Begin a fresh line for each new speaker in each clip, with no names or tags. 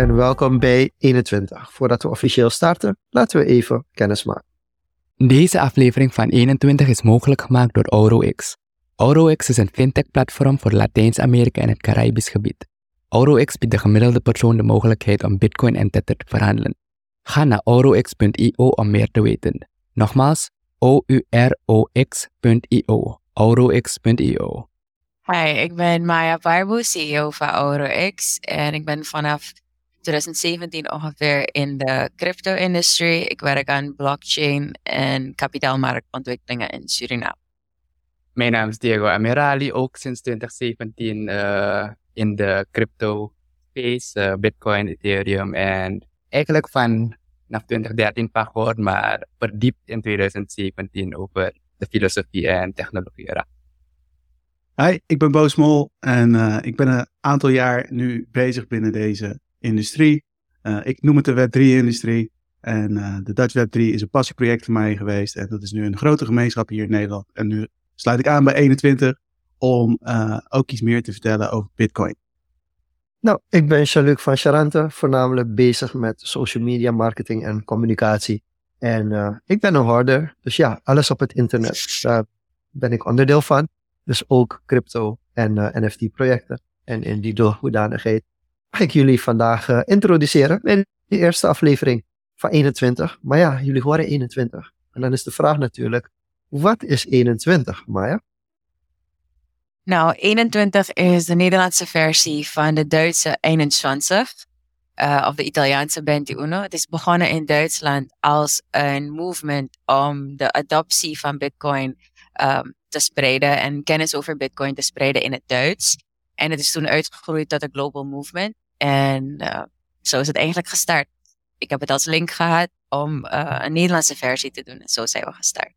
en welkom bij 21. Voordat we officieel starten, laten we even kennis maken.
Deze aflevering van 21 is mogelijk gemaakt door AuroX. AuroX is een fintech-platform voor Latijns-Amerika en het Caribisch gebied. AuroX biedt de gemiddelde persoon de mogelijkheid om Bitcoin en Tether te verhandelen. Ga naar aurox.io om meer te weten. Nogmaals, o-u-r-o-x.io. aurox.io.
Hi, ik ben Maya Barbu, CEO van AuroX en ik ben vanaf 2017 ongeveer in de crypto-industrie. Ik werk aan blockchain en kapitaalmarktontwikkelingen in Suriname.
Mijn naam is Diego Amirali, ook sinds 2017 uh, in de crypto space, uh, Bitcoin, Ethereum en eigenlijk van vanaf 2013 pas gehoord, maar verdiept in 2017 over de filosofie en technologie erachter.
Hi, ik ben Bo Smol en uh, ik ben een aantal jaar nu bezig binnen deze industrie. Uh, ik noem het de Web3-industrie. En uh, de Dutch Web3 is een passieproject van mij geweest. En dat is nu een grote gemeenschap hier in Nederland. En nu sluit ik aan bij 21 om ook iets meer te vertellen over Bitcoin.
Nou, ik ben Jean-Luc van Charante, voornamelijk bezig met social media marketing en communicatie. En ik ben een hoorder, dus ja, alles op het internet, ben ik onderdeel van. Dus ook crypto en NFT-projecten. En in die hoedanigheid ga ik jullie vandaag uh, introduceren in de eerste aflevering van 21. Maar ja, jullie horen 21. En dan is de vraag natuurlijk, wat is 21, Maya?
Nou, 21 is de Nederlandse versie van de Duitse 21. Uh, of de Italiaanse 21. Het is begonnen in Duitsland als een movement om de adoptie van Bitcoin um, te spreiden en kennis over Bitcoin te spreiden in het Duits. En het is toen uitgegroeid tot een global movement. En uh, zo is het eigenlijk gestart. Ik heb het als link gehad om uh, een Nederlandse versie te doen. En zo zijn we gestart.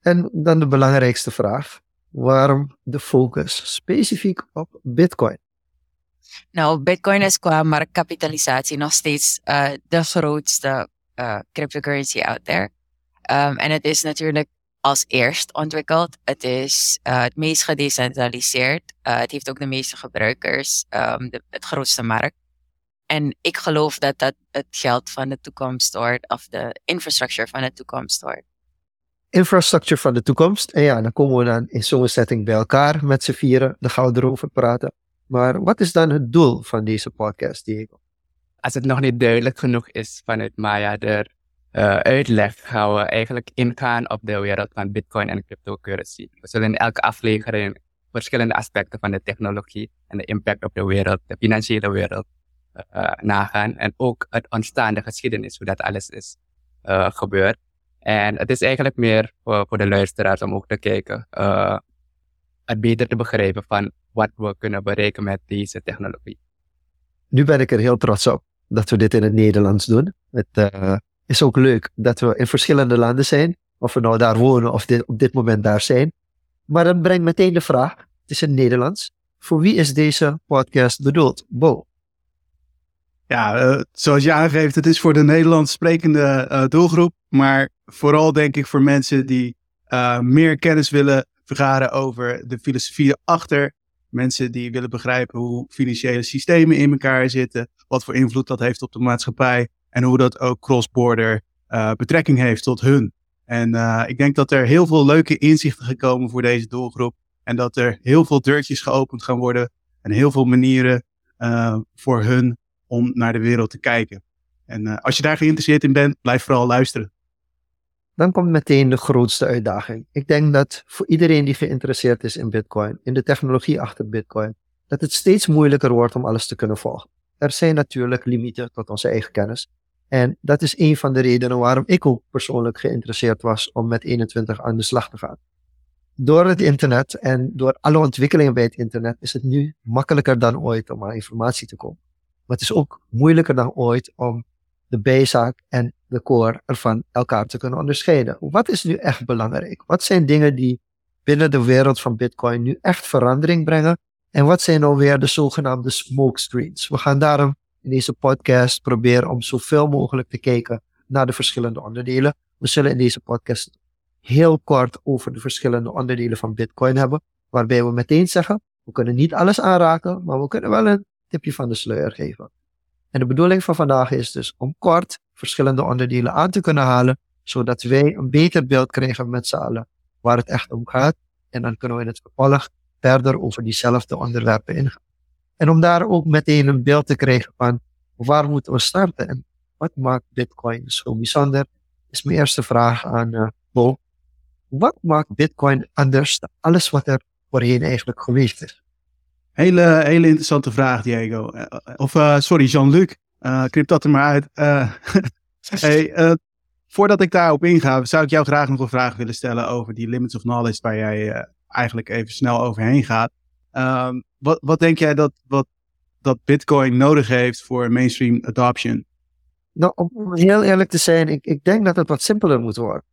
En dan de belangrijkste vraag. Waarom de focus specifiek op Bitcoin?
Nou, Bitcoin is qua marktkapitalisatie nog steeds uh, de grootste cryptocurrency out there. Um, en het is natuurlijk als eerst ontwikkeld. Het is uh, het meest gedecentraliseerd. Uh, het heeft ook de meeste gebruikers, um, de, het grootste markt. En ik geloof dat dat het geld van de toekomst wordt, of de infrastructure van de toekomst wordt.
Infrastructure van de toekomst. En ja, dan komen we dan in zo'n setting bij elkaar met z'n vieren. Dan gaan we erover praten. Maar wat is dan het doel van deze podcast, Diego?
Als het nog niet duidelijk genoeg is vanuit Maya, er uh, uitleg gaan we eigenlijk ingaan op de wereld van Bitcoin en cryptocurrency. We zullen in elke aflevering verschillende aspecten van de technologie en de impact op de wereld, de financiële wereld, uh, nagaan. En ook het ontstaande geschiedenis, hoe dat alles is uh, gebeurd. En het is eigenlijk meer voor, de luisteraars om ook te kijken, het beter te begrijpen van wat we kunnen bereiken met deze technologie.
Nu ben ik er heel trots op dat we dit in het Nederlands doen. Met, is ook leuk dat we in verschillende landen zijn. Of we nou daar wonen of dit, op dit moment daar zijn. Maar dan brengt meteen de vraag, het is in Nederlands. Voor wie is deze podcast bedoeld? Bo.
Ja, uh, zoals je aangeeft, het is voor de Nederlands sprekende uh, doelgroep. Maar vooral denk ik voor mensen die uh, meer kennis willen vergaren over de filosofie achter. Mensen die willen begrijpen hoe financiële systemen in elkaar zitten. Wat voor invloed dat heeft op de maatschappij. En hoe dat ook cross-border uh, betrekking heeft tot hun. En uh, ik denk dat er heel veel leuke inzichten gekomen voor deze doelgroep. En dat er heel veel deurtjes geopend gaan worden. En heel veel manieren uh, voor hun om naar de wereld te kijken. En als je daar geïnteresseerd in bent, blijf vooral luisteren.
Dan komt meteen de grootste uitdaging. Ik denk dat voor iedereen die geïnteresseerd is in Bitcoin, in de technologie achter Bitcoin, dat het steeds moeilijker wordt om alles te kunnen volgen. Er zijn natuurlijk limieten tot onze eigen kennis. En dat is een van de redenen waarom ik ook persoonlijk geïnteresseerd was om met 21 aan de slag te gaan. Door het internet en door alle ontwikkelingen bij het internet is het nu makkelijker dan ooit om aan informatie te komen. Maar het is ook moeilijker dan ooit om de bijzaak en de core ervan elkaar te kunnen onderscheiden. Wat is nu echt belangrijk? Wat zijn dingen die binnen de wereld van Bitcoin nu echt verandering brengen? En wat zijn nou weer de zogenaamde smoke screens? We gaan daarom in deze podcast proberen om zoveel mogelijk te kijken naar de verschillende onderdelen. We zullen in deze podcast heel kort over de verschillende onderdelen van Bitcoin hebben, waarbij we meteen zeggen, we kunnen niet alles aanraken, maar we kunnen wel een tipje van de sluier geven. En de bedoeling van vandaag is dus om kort verschillende onderdelen aan te kunnen halen, zodat wij een beter beeld krijgen met z'n allen waar het echt om gaat. En dan kunnen we in het vervolg verder over diezelfde onderwerpen ingaan. En om daar ook meteen een beeld te krijgen van waar moeten we starten en wat maakt Bitcoin zo bijzonder, is mijn eerste vraag aan uh, Bo. Wat maakt Bitcoin anders dan alles wat er voorheen eigenlijk geweest is?
Hele, hele interessante vraag, Diego. Of uh, sorry, Jean-Luc. Uh, knip dat er maar uit. hey, voordat ik daarop inga, zou ik jou graag nog een vraag willen stellen over die limits of knowledge waar jij eigenlijk even snel overheen gaat. Um, wat, wat denk jij dat, wat, dat Bitcoin nodig heeft voor mainstream adoption?
Nou, om heel eerlijk te zijn, ik, ik denk dat het wat simpeler moet worden.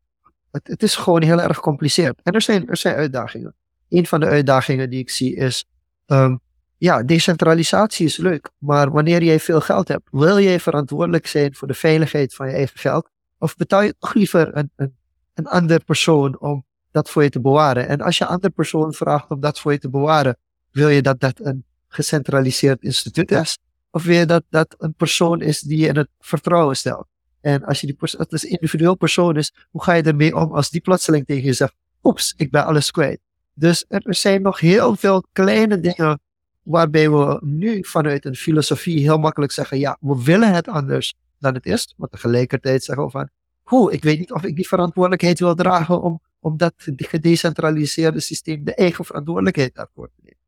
Het, het is gewoon heel erg gecompliceerd. En er zijn, er zijn uitdagingen. Een van de uitdagingen die ik zie is, um, ja, decentralisatie is leuk, maar wanneer jij veel geld hebt, wil jij verantwoordelijk zijn voor de veiligheid van je eigen geld? Of betaal je toch liever een, een, een ander persoon om dat voor je te bewaren? En als je een ander persoon vraagt om dat voor je te bewaren, wil je dat dat een gecentraliseerd instituut is? Of wil je dat dat een persoon is die je in het vertrouwen stelt? En als je die persoon, het een individueel persoon is, hoe ga je ermee om als die plotseling tegen je zegt, oeps, ik ben alles kwijt. Dus er zijn nog heel veel kleine dingen waarbij we nu vanuit een filosofie heel makkelijk zeggen, ja, we willen het anders dan het is, maar tegelijkertijd zeggen we van, hoe, ik weet niet of ik die verantwoordelijkheid wil dragen om, om dat gedecentraliseerde systeem de eigen verantwoordelijkheid daarvoor te nemen.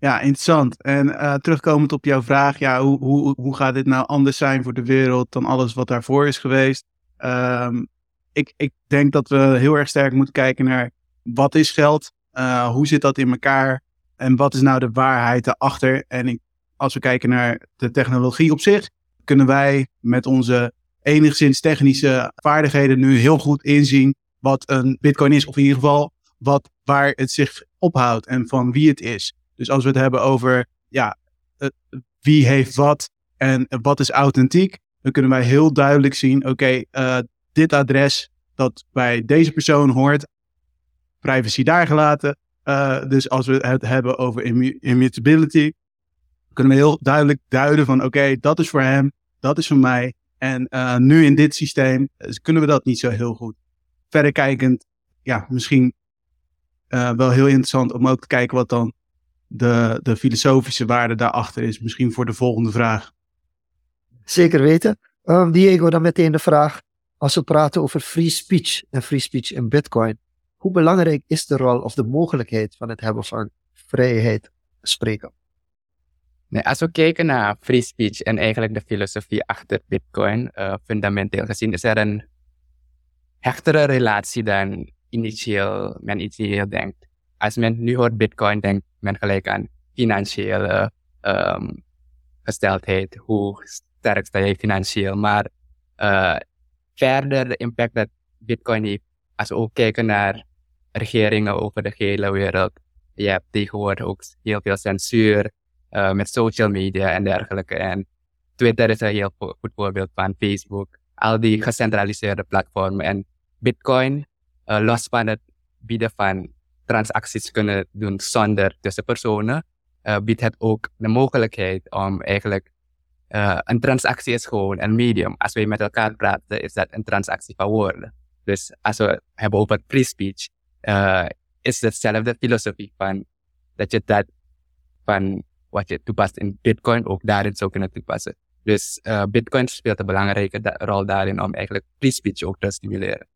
Ja, interessant. En uh, terugkomend op jouw vraag, ja, hoe, hoe, hoe gaat dit nou anders zijn voor de wereld dan alles wat daarvoor is geweest? Um, ik, ik denk dat we heel erg sterk moeten kijken naar wat is geld? Uh, hoe zit dat in elkaar? En wat is nou de waarheid erachter? En ik, als we kijken naar de technologie op zich, kunnen wij met onze enigszins technische vaardigheden nu heel goed inzien wat een bitcoin is. Of in ieder geval wat, waar het zich ophoudt en van wie het is. Dus als we het hebben over ja, wie heeft wat en wat is authentiek, dan kunnen wij heel duidelijk zien, oké, uh, dit adres dat bij deze persoon hoort, privacy daar gelaten. Uh, dus als we het hebben over immutability, kunnen we heel duidelijk duiden van, oké, dat is voor hem, dat is voor mij. En nu in dit systeem kunnen we dat niet zo heel goed. Verder kijkend, ja, misschien wel heel interessant om ook te kijken wat dan de, de filosofische waarde daarachter is. Misschien voor de volgende vraag.
Zeker weten. Um, Diego, dan meteen de vraag. Als we praten over free speech en free speech in Bitcoin, hoe belangrijk is de rol of de mogelijkheid van het hebben van vrijheid spreken?
Nee, als we kijken naar free speech en eigenlijk de filosofie achter Bitcoin, uh, fundamenteel gezien is er een hechtere relatie dan initieel, men initieel denkt. Als men nu hoort Bitcoin, denkt men gelijk aan financiële um, gesteldheid. Hoe sterk sta je financieel? Maar uh, verder de impact dat Bitcoin heeft, als we ook kijken naar regeringen over de hele wereld. Je hebt tegenwoordig ook heel veel censuur uh, met social media en dergelijke. En Twitter is een heel goed voorbeeld van Facebook. Al die gecentraliseerde platformen. En Bitcoin, uh, los van het bieden van transacties kunnen doen zonder tussenpersonen, uh, biedt het ook de mogelijkheid om eigenlijk uh, een transactie is gewoon een medium. Als wij met elkaar praten, is dat een transactie van woorden. Dus als we hebben over free speech, uh, is hetzelfde filosofie van dat je dat van wat je toepast in Bitcoin ook daarin zou kunnen toepassen. Dus Bitcoin speelt een belangrijke rol daarin om eigenlijk free speech ook te stimuleren.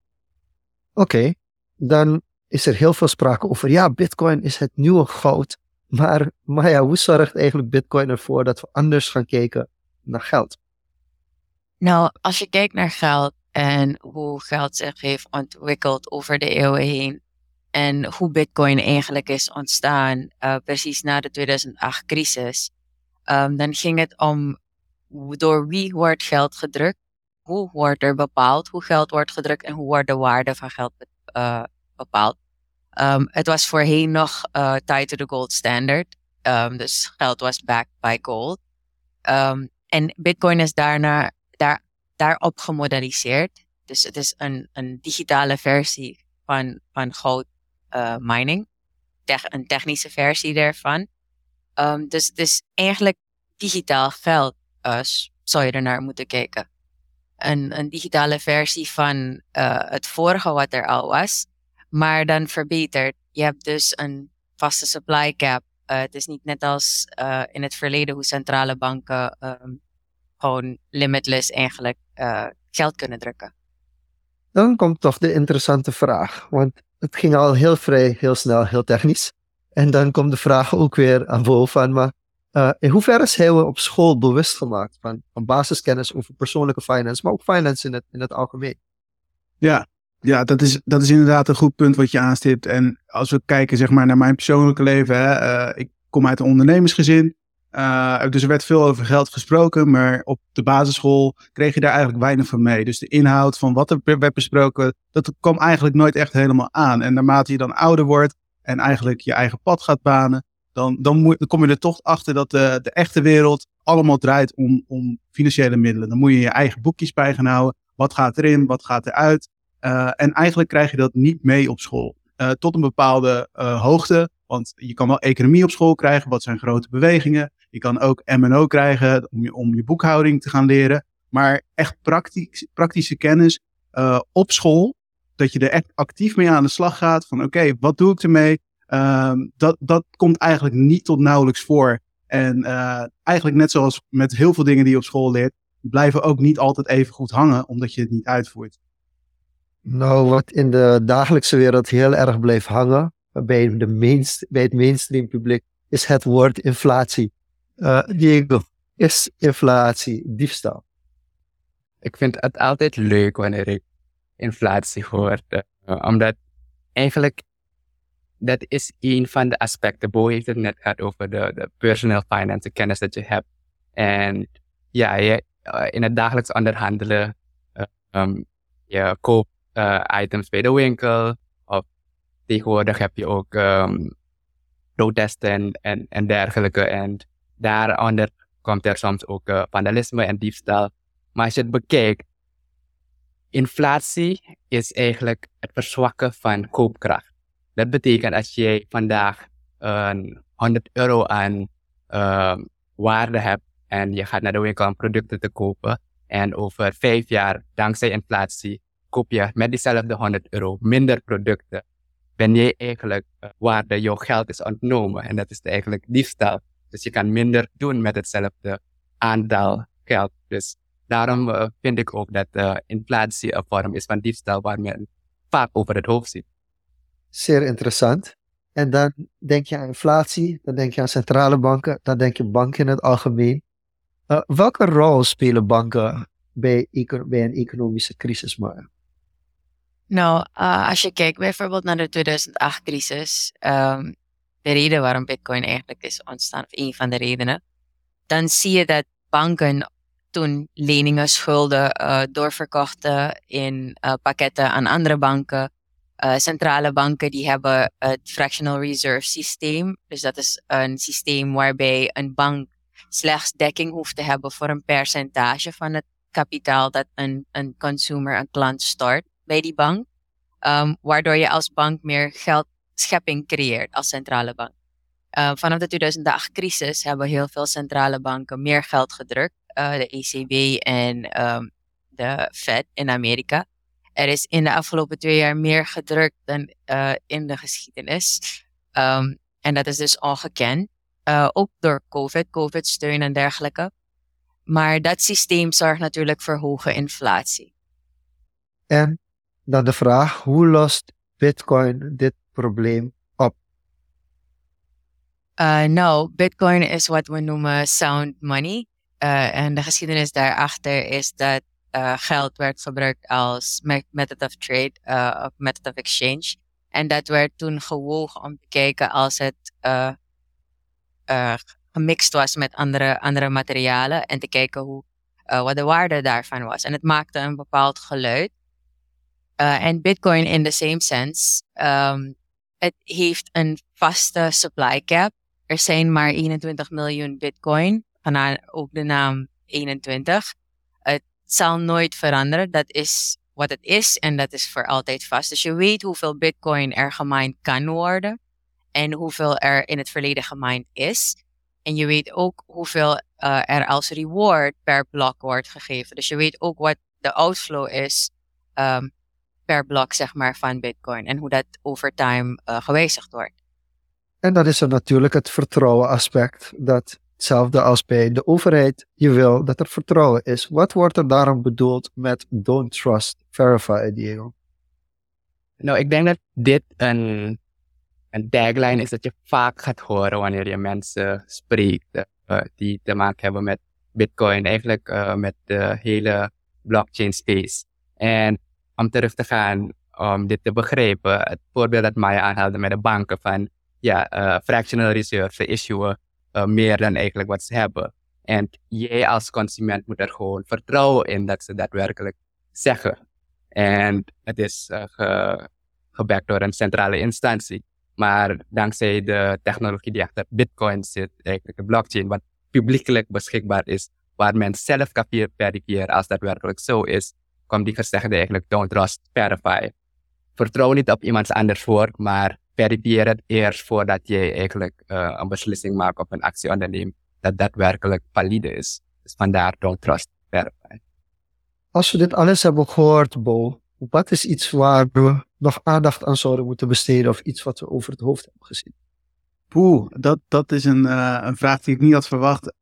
Oké, dan is er heel veel sprake over, ja, Bitcoin is het nieuwe goud. Maar, maar hoe zorgt eigenlijk Bitcoin ervoor dat we anders gaan kijken naar geld?
Nou, als je kijkt naar geld en hoe geld zich heeft ontwikkeld over de eeuwen heen. En hoe Bitcoin eigenlijk is ontstaan, uh, precies na de 2008-crisis. Um, dan ging het om door wie wordt geld gedrukt, hoe wordt er bepaald hoe geld wordt gedrukt en hoe wordt de waarde van geld uh, bepaald. Um, het was voorheen nog uh, tied to the gold standard. Um, dus geld was backed by gold. Um, en Bitcoin is daarna, daar, daarop. Dus het is een, een digitale versie van, van goud uh, mining. Een technische versie daarvan. Dus het is eigenlijk digitaal geld. Uh, zou je er naar moeten kijken. Een, een digitale versie van het vorige wat er al was, maar dan verbeterd. Je hebt dus een vaste supply cap. Uh, het is niet net als uh, in het verleden hoe centrale banken um, gewoon limitless eigenlijk geld kunnen drukken.
Dan komt toch de interessante vraag, want het ging al heel vrij, heel snel, heel technisch. En dan komt de vraag ook weer aan boven van, maar uh, in hoeverre zijn we op school bewust gemaakt van, van basiskennis over persoonlijke finance, maar ook finance in het, in het algemeen?
Ja, ja dat, is, dat is inderdaad een goed punt wat je aanstipt. En als we kijken zeg maar, naar mijn persoonlijke leven, hè, uh, ik kom uit een ondernemersgezin. Uh, dus er werd veel over geld gesproken, maar op de basisschool kreeg je daar eigenlijk weinig van mee. Dus de inhoud van wat er werd besproken, dat kwam eigenlijk nooit echt helemaal aan. En naarmate je dan ouder wordt en eigenlijk je eigen pad gaat banen, dan, dan, moet, dan kom je er toch achter dat de, de echte wereld allemaal draait om, om financiële middelen. Dan moet je je eigen boekjes bij gaan houden. Wat gaat erin, wat gaat eruit? Uh, en eigenlijk krijg je dat niet mee op school. Uh, tot een bepaalde uh, hoogte. Want je kan wel economie op school krijgen. Wat zijn grote bewegingen? Je kan ook MO krijgen om je, om je boekhouding te gaan leren. Maar echt praktisch, praktische kennis op school. Dat je er echt actief mee aan de slag gaat. Van oké, wat doe ik ermee? Um, dat, dat komt eigenlijk niet tot nauwelijks voor. En eigenlijk net zoals met heel veel dingen die je op school leert, blijven ook niet altijd even goed hangen, omdat je het niet uitvoert.
Nou, wat in de dagelijkse wereld heel erg bleef hangen, bij, de mainst bij het mainstream publiek, is het woord inflatie. Uh, Diego, is inflatie diefstal?
Ik vind het altijd leuk wanneer ik inflatie hoor, uh, omdat eigenlijk dat is een van de aspecten. Bo heeft het net gehad over de, de personal finance, kennis dat je hebt. En ja, je, uh, in het dagelijks onderhandelen, um, je koopt uh, items bij de winkel. Of tegenwoordig heb je ook um, protesten en, en dergelijke. En daaronder komt er soms ook vandalisme en diefstal. Maar als je het bekijkt, inflatie is eigenlijk het verzwakken van koopkracht. Dat betekent als jij vandaag een 100 euro aan uh, waarde hebt en je gaat naar de winkel om producten te kopen en over vijf jaar, dankzij inflatie, koop je met diezelfde 100 euro minder producten, ben jij eigenlijk uh, waarde jouw geld is ontnomen en dat is eigenlijk diefstal. Dus je kan minder doen met hetzelfde aantal geld. Dus daarom uh, vind ik ook dat uh, inflatie een vorm is van diefstal waar men vaak over het hoofd ziet.
Zeer interessant. En dan denk je aan inflatie, dan denk je aan centrale banken, dan denk je banken in het algemeen. Welke rol spelen banken bij, bij een economische crisis, maar?
Nou, uh, als je kijkt bijvoorbeeld naar de 2008-crisis, um, ehm, de reden waarom Bitcoin eigenlijk is ontstaan, of een van de redenen, dan zie je dat banken toen leningen, schulden uh, doorverkochten in pakketten aan andere banken. Centrale banken die hebben het fractional reserve systeem. Dus dat is een systeem waarbij een bank slechts dekking hoeft te hebben voor een percentage van het kapitaal dat een, een consumer, een klant stort bij die bank. Um, waardoor je als bank meer geldschepping creëert als centrale bank. Uh, vanaf de 2008-crisis hebben heel veel centrale banken meer geld gedrukt. Uh, de ECB en um, de Fed in Amerika er is in de afgelopen twee jaar meer gedrukt dan uh, in de geschiedenis. En dat is dus ongekend. Uh, ook door COVID, COVID-steun en dergelijke. Maar dat systeem zorgt natuurlijk voor hoge inflatie.
En dan de vraag, hoe lost Bitcoin dit probleem op?
Uh, nou, Bitcoin is wat we noemen sound money. Uh, en de geschiedenis daarachter is dat uh, geld werd gebruikt als method of trade of method of exchange. En dat werd toen gewogen om te kijken als het gemixt was met andere, andere materialen en te kijken hoe, wat de waarde daarvan was. En het maakte een bepaald geluid. En Bitcoin in the same sense, um, het heeft een vaste supply cap. Er zijn maar 21 miljoen Bitcoin, vandaar ook de naam 21 zal nooit veranderen. Dat is wat het is en dat is voor altijd vast. Dus je weet hoeveel bitcoin er gemined kan worden en hoeveel er in het verleden gemined is. En je weet ook hoeveel uh, er als reward per blok wordt gegeven. Dus je weet ook wat de outflow is um, per blok, zeg maar, van Bitcoin. En hoe dat over time uh, gewijzigd wordt.
En dat is er natuurlijk het vertrouwen aspect. Dat hetzelfde als bij de overheid. Je wil dat er vertrouwen is. Wat wordt er daarom bedoeld met don't trust, verify, Diego?
Nou, ik denk dat dit een, een tagline is dat je vaak gaat horen wanneer je mensen spreekt uh, die te maken hebben met Bitcoin, eigenlijk uh, met de hele blockchain space. En om terug te gaan, om dit te begrijpen, het voorbeeld dat Maya aanhaalde met de banken van ja, uh, fractional reserve issuen uh, meer dan eigenlijk wat ze hebben. En jij als consument moet er gewoon vertrouwen in dat ze daadwerkelijk zeggen. En het is uh, ge, gebackt door een centrale instantie. Maar dankzij de technologie die achter Bitcoin zit, eigenlijk de blockchain, wat publiekelijk beschikbaar is, waar men zelf kan verifiëren als dat werkelijk zo is, komt die gezegde eigenlijk don't trust, verify. Vertrouw niet op iemands anders woord, maar verifieer het eerst voordat je eigenlijk uh, een beslissing maakt of een actie onderneemt dat daadwerkelijk valide is. Dus vandaar don't trust, verify.
Als we dit alles hebben gehoord, Bo, wat is iets waar we nog aandacht aan zouden moeten besteden of iets wat we over het hoofd hebben gezien?
Poeh, dat, dat is een, uh, een vraag die ik niet had verwacht.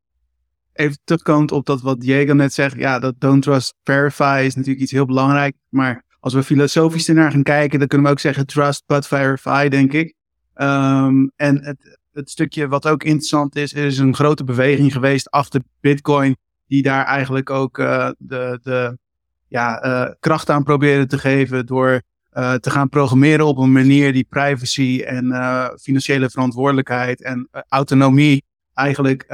Even terugkomend op dat wat Diego net zegt. Ja, dat don't trust, verify is natuurlijk iets heel belangrijk. Maar als we filosofisch ernaar gaan kijken, dan kunnen we ook zeggen trust but verify, denk ik. Um, en het, het stukje wat ook interessant is, er is een grote beweging geweest achter Bitcoin, die daar eigenlijk ook uh, de, de ja, uh, kracht aan proberen te geven door uh, te gaan programmeren op een manier die privacy en financiële verantwoordelijkheid en autonomie eigenlijk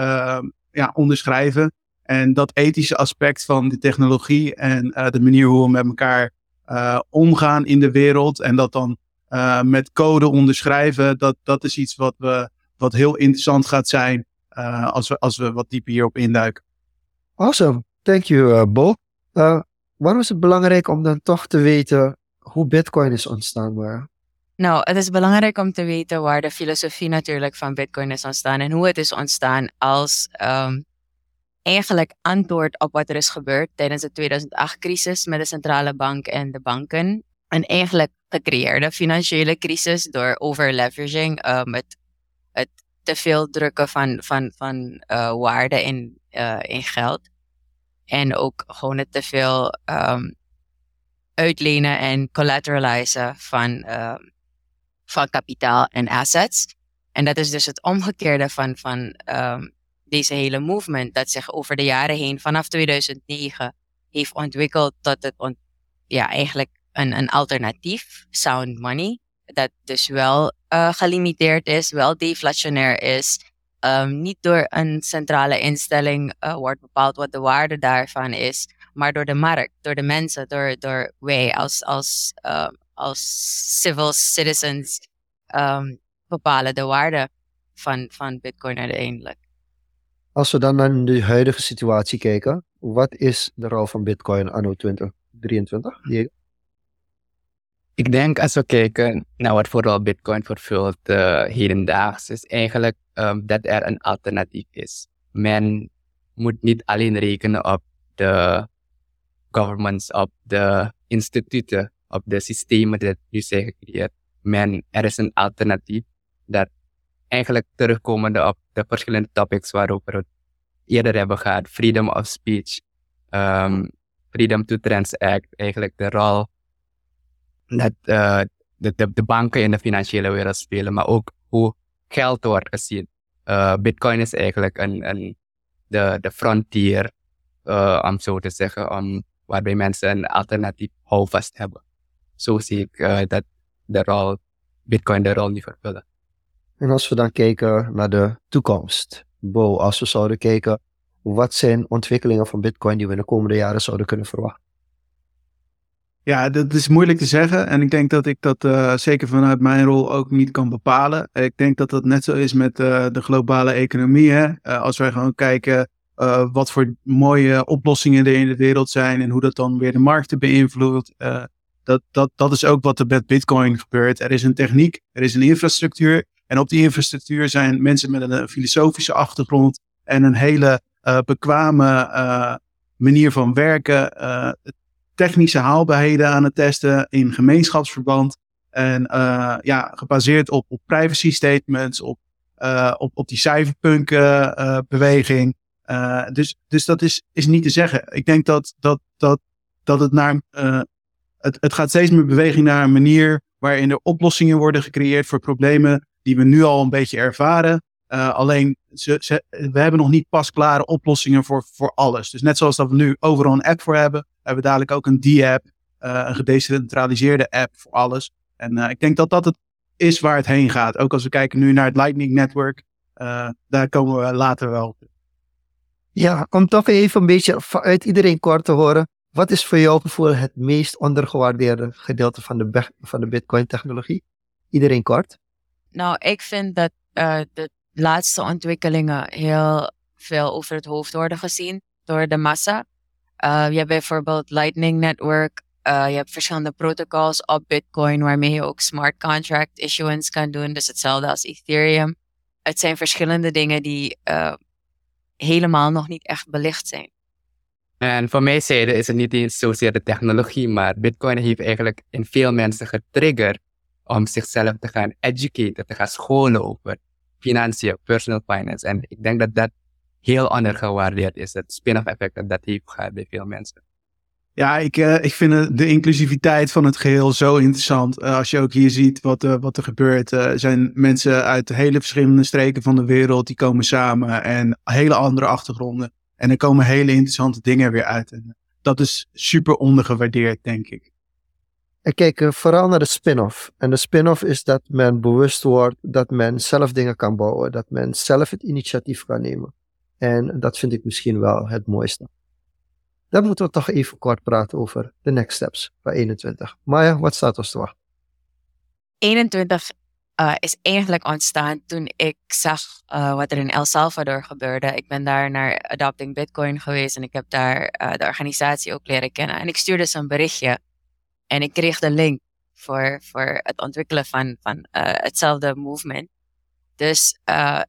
ja, onderschrijven. En dat ethische aspect van de technologie en de manier hoe we met elkaar omgaan in de wereld en dat dan met code onderschrijven, dat, dat is iets wat, we, wat heel interessant gaat zijn als, we, als we wat dieper hierop induiken.
Awesome. Thank you, Bo. Waarom is het belangrijk om dan toch te weten hoe Bitcoin is ontstaan? Maar?
Nou, het is belangrijk om te weten waar de filosofie natuurlijk van Bitcoin is ontstaan en hoe het is ontstaan als um, eigenlijk antwoord op wat er is gebeurd tijdens de 2008-crisis met de centrale bank en de banken. Een eigenlijk gecreëerde financiële crisis door overleveraging, um, het, het te veel drukken van, van, van uh, waarde in, uh, in geld. En ook gewoon het te veel um, uitlenen en collateralizen van, um, van kapitaal en assets. En dat is dus het omgekeerde van, van um, deze hele movement dat zich over de jaren heen vanaf 2009 heeft ontwikkeld tot het ja, eigenlijk een, een alternatief, sound money. Dat dus wel uh, gelimiteerd is, wel deflationair is um, niet door een centrale instelling uh, wordt bepaald wat de waarde daarvan is, maar door de markt, door de mensen, door, door wij als, als, uh, als civil citizens um, bepalen de waarde van, van Bitcoin uiteindelijk.
Als we dan naar de huidige situatie kijken, wat is de rol van Bitcoin anno 2023? Diego?
Ik denk als we kijken naar wat vooral Bitcoin vervult uh, hedendaags, is eigenlijk um, dat er een alternatief is. Men moet niet alleen rekenen op de governments, op de instituten, op de systemen die nu zijn gecreëerd. Men, er is een alternatief dat eigenlijk terugkomende op de verschillende topics waarover we het eerder hebben gehad. Freedom of speech, um, freedom to transact, eigenlijk de rol dat uh, de, de, de, banken in de financiële wereld spelen, maar ook hoe geld wordt gezien. Uh, Bitcoin is eigenlijk een, een, de, de frontier, uh, om zo te zeggen, om, waarbij mensen een alternatief houvast hebben. Zo zie ik uh, dat de rol, Bitcoin de rol niet vervullen.
En als we dan kijken naar de toekomst, Bo, als we zouden kijken, wat zijn ontwikkelingen van Bitcoin die we in de komende jaren zouden kunnen verwachten?
Ja, dat is moeilijk te zeggen. En ik denk dat ik dat uh, zeker vanuit mijn rol ook niet kan bepalen. Ik denk dat dat net zo is met uh, de globale economie. Hè? Uh, als wij gewoon kijken wat voor mooie oplossingen er in de wereld zijn en hoe dat dan weer de markten beïnvloedt. Dat, dat, dat is ook wat er met Bitcoin gebeurt. Er is een techniek, er is een infrastructuur. En op die infrastructuur zijn mensen met een, filosofische achtergrond en een hele uh, bekwame uh, manier van werken, technische haalbaarheden aan het testen in gemeenschapsverband. En ja, gebaseerd op, op privacy statements, op, op, op die cyberpunk beweging. dus, dus dat is, is niet te zeggen. Ik denk dat, dat, dat, dat het naar het, gaat steeds meer beweging naar een manier waarin er oplossingen worden gecreëerd voor problemen die we nu al een beetje ervaren. Uh, alleen, we hebben nog niet pasklare oplossingen voor, voor alles. Dus net zoals dat we nu overal een app voor hebben, hebben we dadelijk ook een D-app, uh, een gedecentraliseerde app voor alles. En uh, ik denk dat dat het is waar het heen gaat. Ook als we kijken nu naar het Lightning Network, daar komen we later wel.
Ja, om toch even een beetje uit iedereen kort te horen. Wat is voor jouw gevoel het meest ondergewaardeerde gedeelte van de, van de Bitcoin-technologie? Iedereen kort.
Nou, ik vind dat uh, de laatste ontwikkelingen heel veel over het hoofd worden gezien door de massa. Uh, je hebt bijvoorbeeld Lightning Network. Uh, je hebt verschillende protocols op Bitcoin waarmee je ook smart contract issuance kan doen. Dus hetzelfde als Ethereum. Het zijn verschillende dingen die helemaal nog niet echt belicht zijn.
En voor mij zijde is het niet eens zozeer de technologie, maar Bitcoin heeft eigenlijk in veel mensen getriggerd om zichzelf te gaan educaten, te gaan scholen over financiën, personal finance. En ik denk dat dat heel ondergewaardeerd is, het spin-off effect dat dat heeft gehad bij veel mensen.
Ja, ik, uh, ik vind de inclusiviteit van het geheel zo interessant. Uh, als je ook hier ziet wat, uh, wat er gebeurt. Er zijn mensen uit hele verschillende streken van de wereld die komen samen en hele andere achtergronden. En er komen hele interessante dingen weer uit. En dat is super ondergewaardeerd, denk ik.
Ik kijk vooral naar de spin-off. En de spin-off is dat men bewust wordt dat men zelf dingen kan bouwen. Dat men zelf het initiatief kan nemen. En dat vind ik misschien wel het mooiste. Dan moeten we toch even kort praten over de next steps bij 21. Maya, wat staat ons te wachten?
21 uh, is eigenlijk ontstaan toen ik zag uh, wat er in El Salvador gebeurde. Ik ben daar naar Adopting Bitcoin geweest en ik heb daar uh, de organisatie ook leren kennen. En ik stuurde ze een berichtje en ik kreeg de link voor, voor het ontwikkelen van, van hetzelfde movement. Dus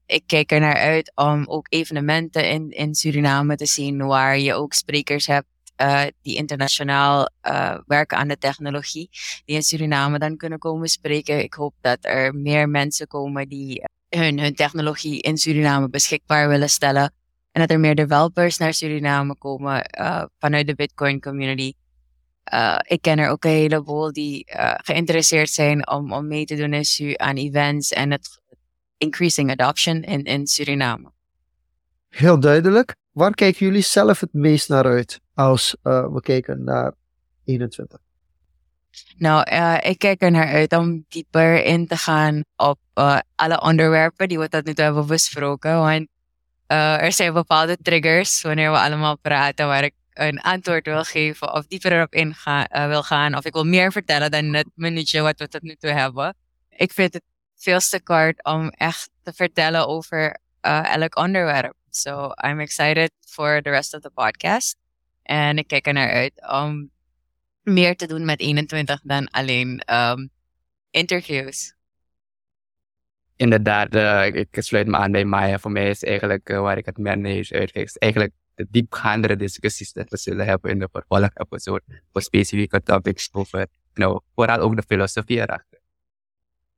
ik kijk er naar uit om ook evenementen in, in Suriname te zien waar je ook sprekers hebt uh, die internationaal uh, werken aan de technologie, die in Suriname dan kunnen komen spreken. Ik hoop dat er meer mensen komen die hun, hun technologie in Suriname beschikbaar willen stellen. En dat er meer developers naar Suriname komen vanuit de Bitcoin community. ik ken er ook een heleboel die geïnteresseerd zijn om, om mee te doen in, aan events en het increasing adoption in, in Suriname.
Heel duidelijk. Waar kijken jullie zelf het meest naar uit als uh, we kijken naar 21?
Nou, uh, ik kijk er naar uit om dieper in te gaan op uh, alle onderwerpen die we tot nu toe hebben besproken. Want er zijn bepaalde triggers wanneer we allemaal praten waar ik een antwoord wil geven of dieper erop in wil gaan. Of ik wil meer vertellen dan het minuutje wat we tot nu toe hebben. Ik vind het veel te kort om echt te vertellen over elk onderwerp. So I'm excited for the rest of the podcast. En ik kijk er naar uit om meer te doen met 21 dan alleen um, interviews.
Inderdaad, uh, ik sluit me aan bij Maya. Voor mij is eigenlijk uh, waar ik het meest uitkijk, is eigenlijk de diepgaandere discussies dat we zullen hebben in de vervolg-episode voor specifieke topics over, nou, vooral ook de filosofie erachter.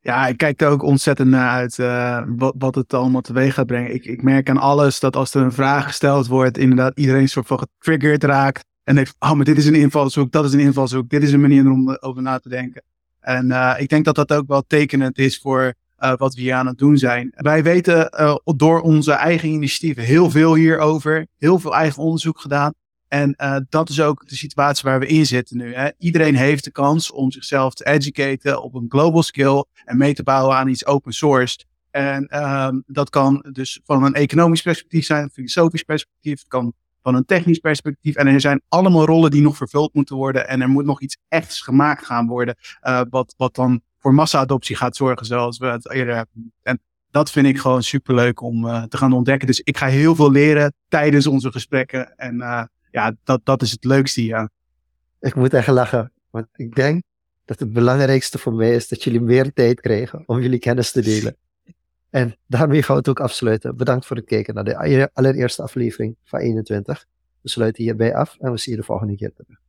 Ja, ik kijk er ook ontzettend naar uit uh, wat, wat het allemaal teweeg gaat brengen. Ik, ik merk aan alles dat als er een vraag gesteld wordt, inderdaad iedereen soort van getriggerd raakt. En denkt, oh, maar dit is een invalshoek, dat is een invalshoek, dit is een manier om over na te denken. En uh, ik denk dat dat ook wel tekenend is voor wat we hier aan het doen zijn. Wij weten door onze eigen initiatieven heel veel hierover, heel veel eigen onderzoek gedaan. En uh, dat is ook de situatie waar we in zitten nu. Hè. Iedereen heeft de kans om zichzelf te educaten op een global skill en mee te bouwen aan iets open source. En uh, dat kan dus van een economisch perspectief zijn, een filosofisch perspectief, het kan van een technisch perspectief. En er zijn allemaal rollen die nog vervuld moeten worden. En er moet nog iets echts gemaakt gaan worden, uh, wat, wat dan voor massa-adoptie gaat zorgen, zoals we het eerder hebben. En dat vind ik gewoon superleuk om uh, te gaan ontdekken. Dus ik ga heel veel leren tijdens onze gesprekken. En ja, dat, dat is het leukste, ja.
Ik moet echt lachen, want ik denk dat het belangrijkste voor mij is dat jullie meer tijd krijgen om jullie kennis te delen. En daarmee gaan we het ook afsluiten. Bedankt voor het kijken naar de allereerste aflevering van 21. We sluiten hierbij af en we zien je de volgende keer terug.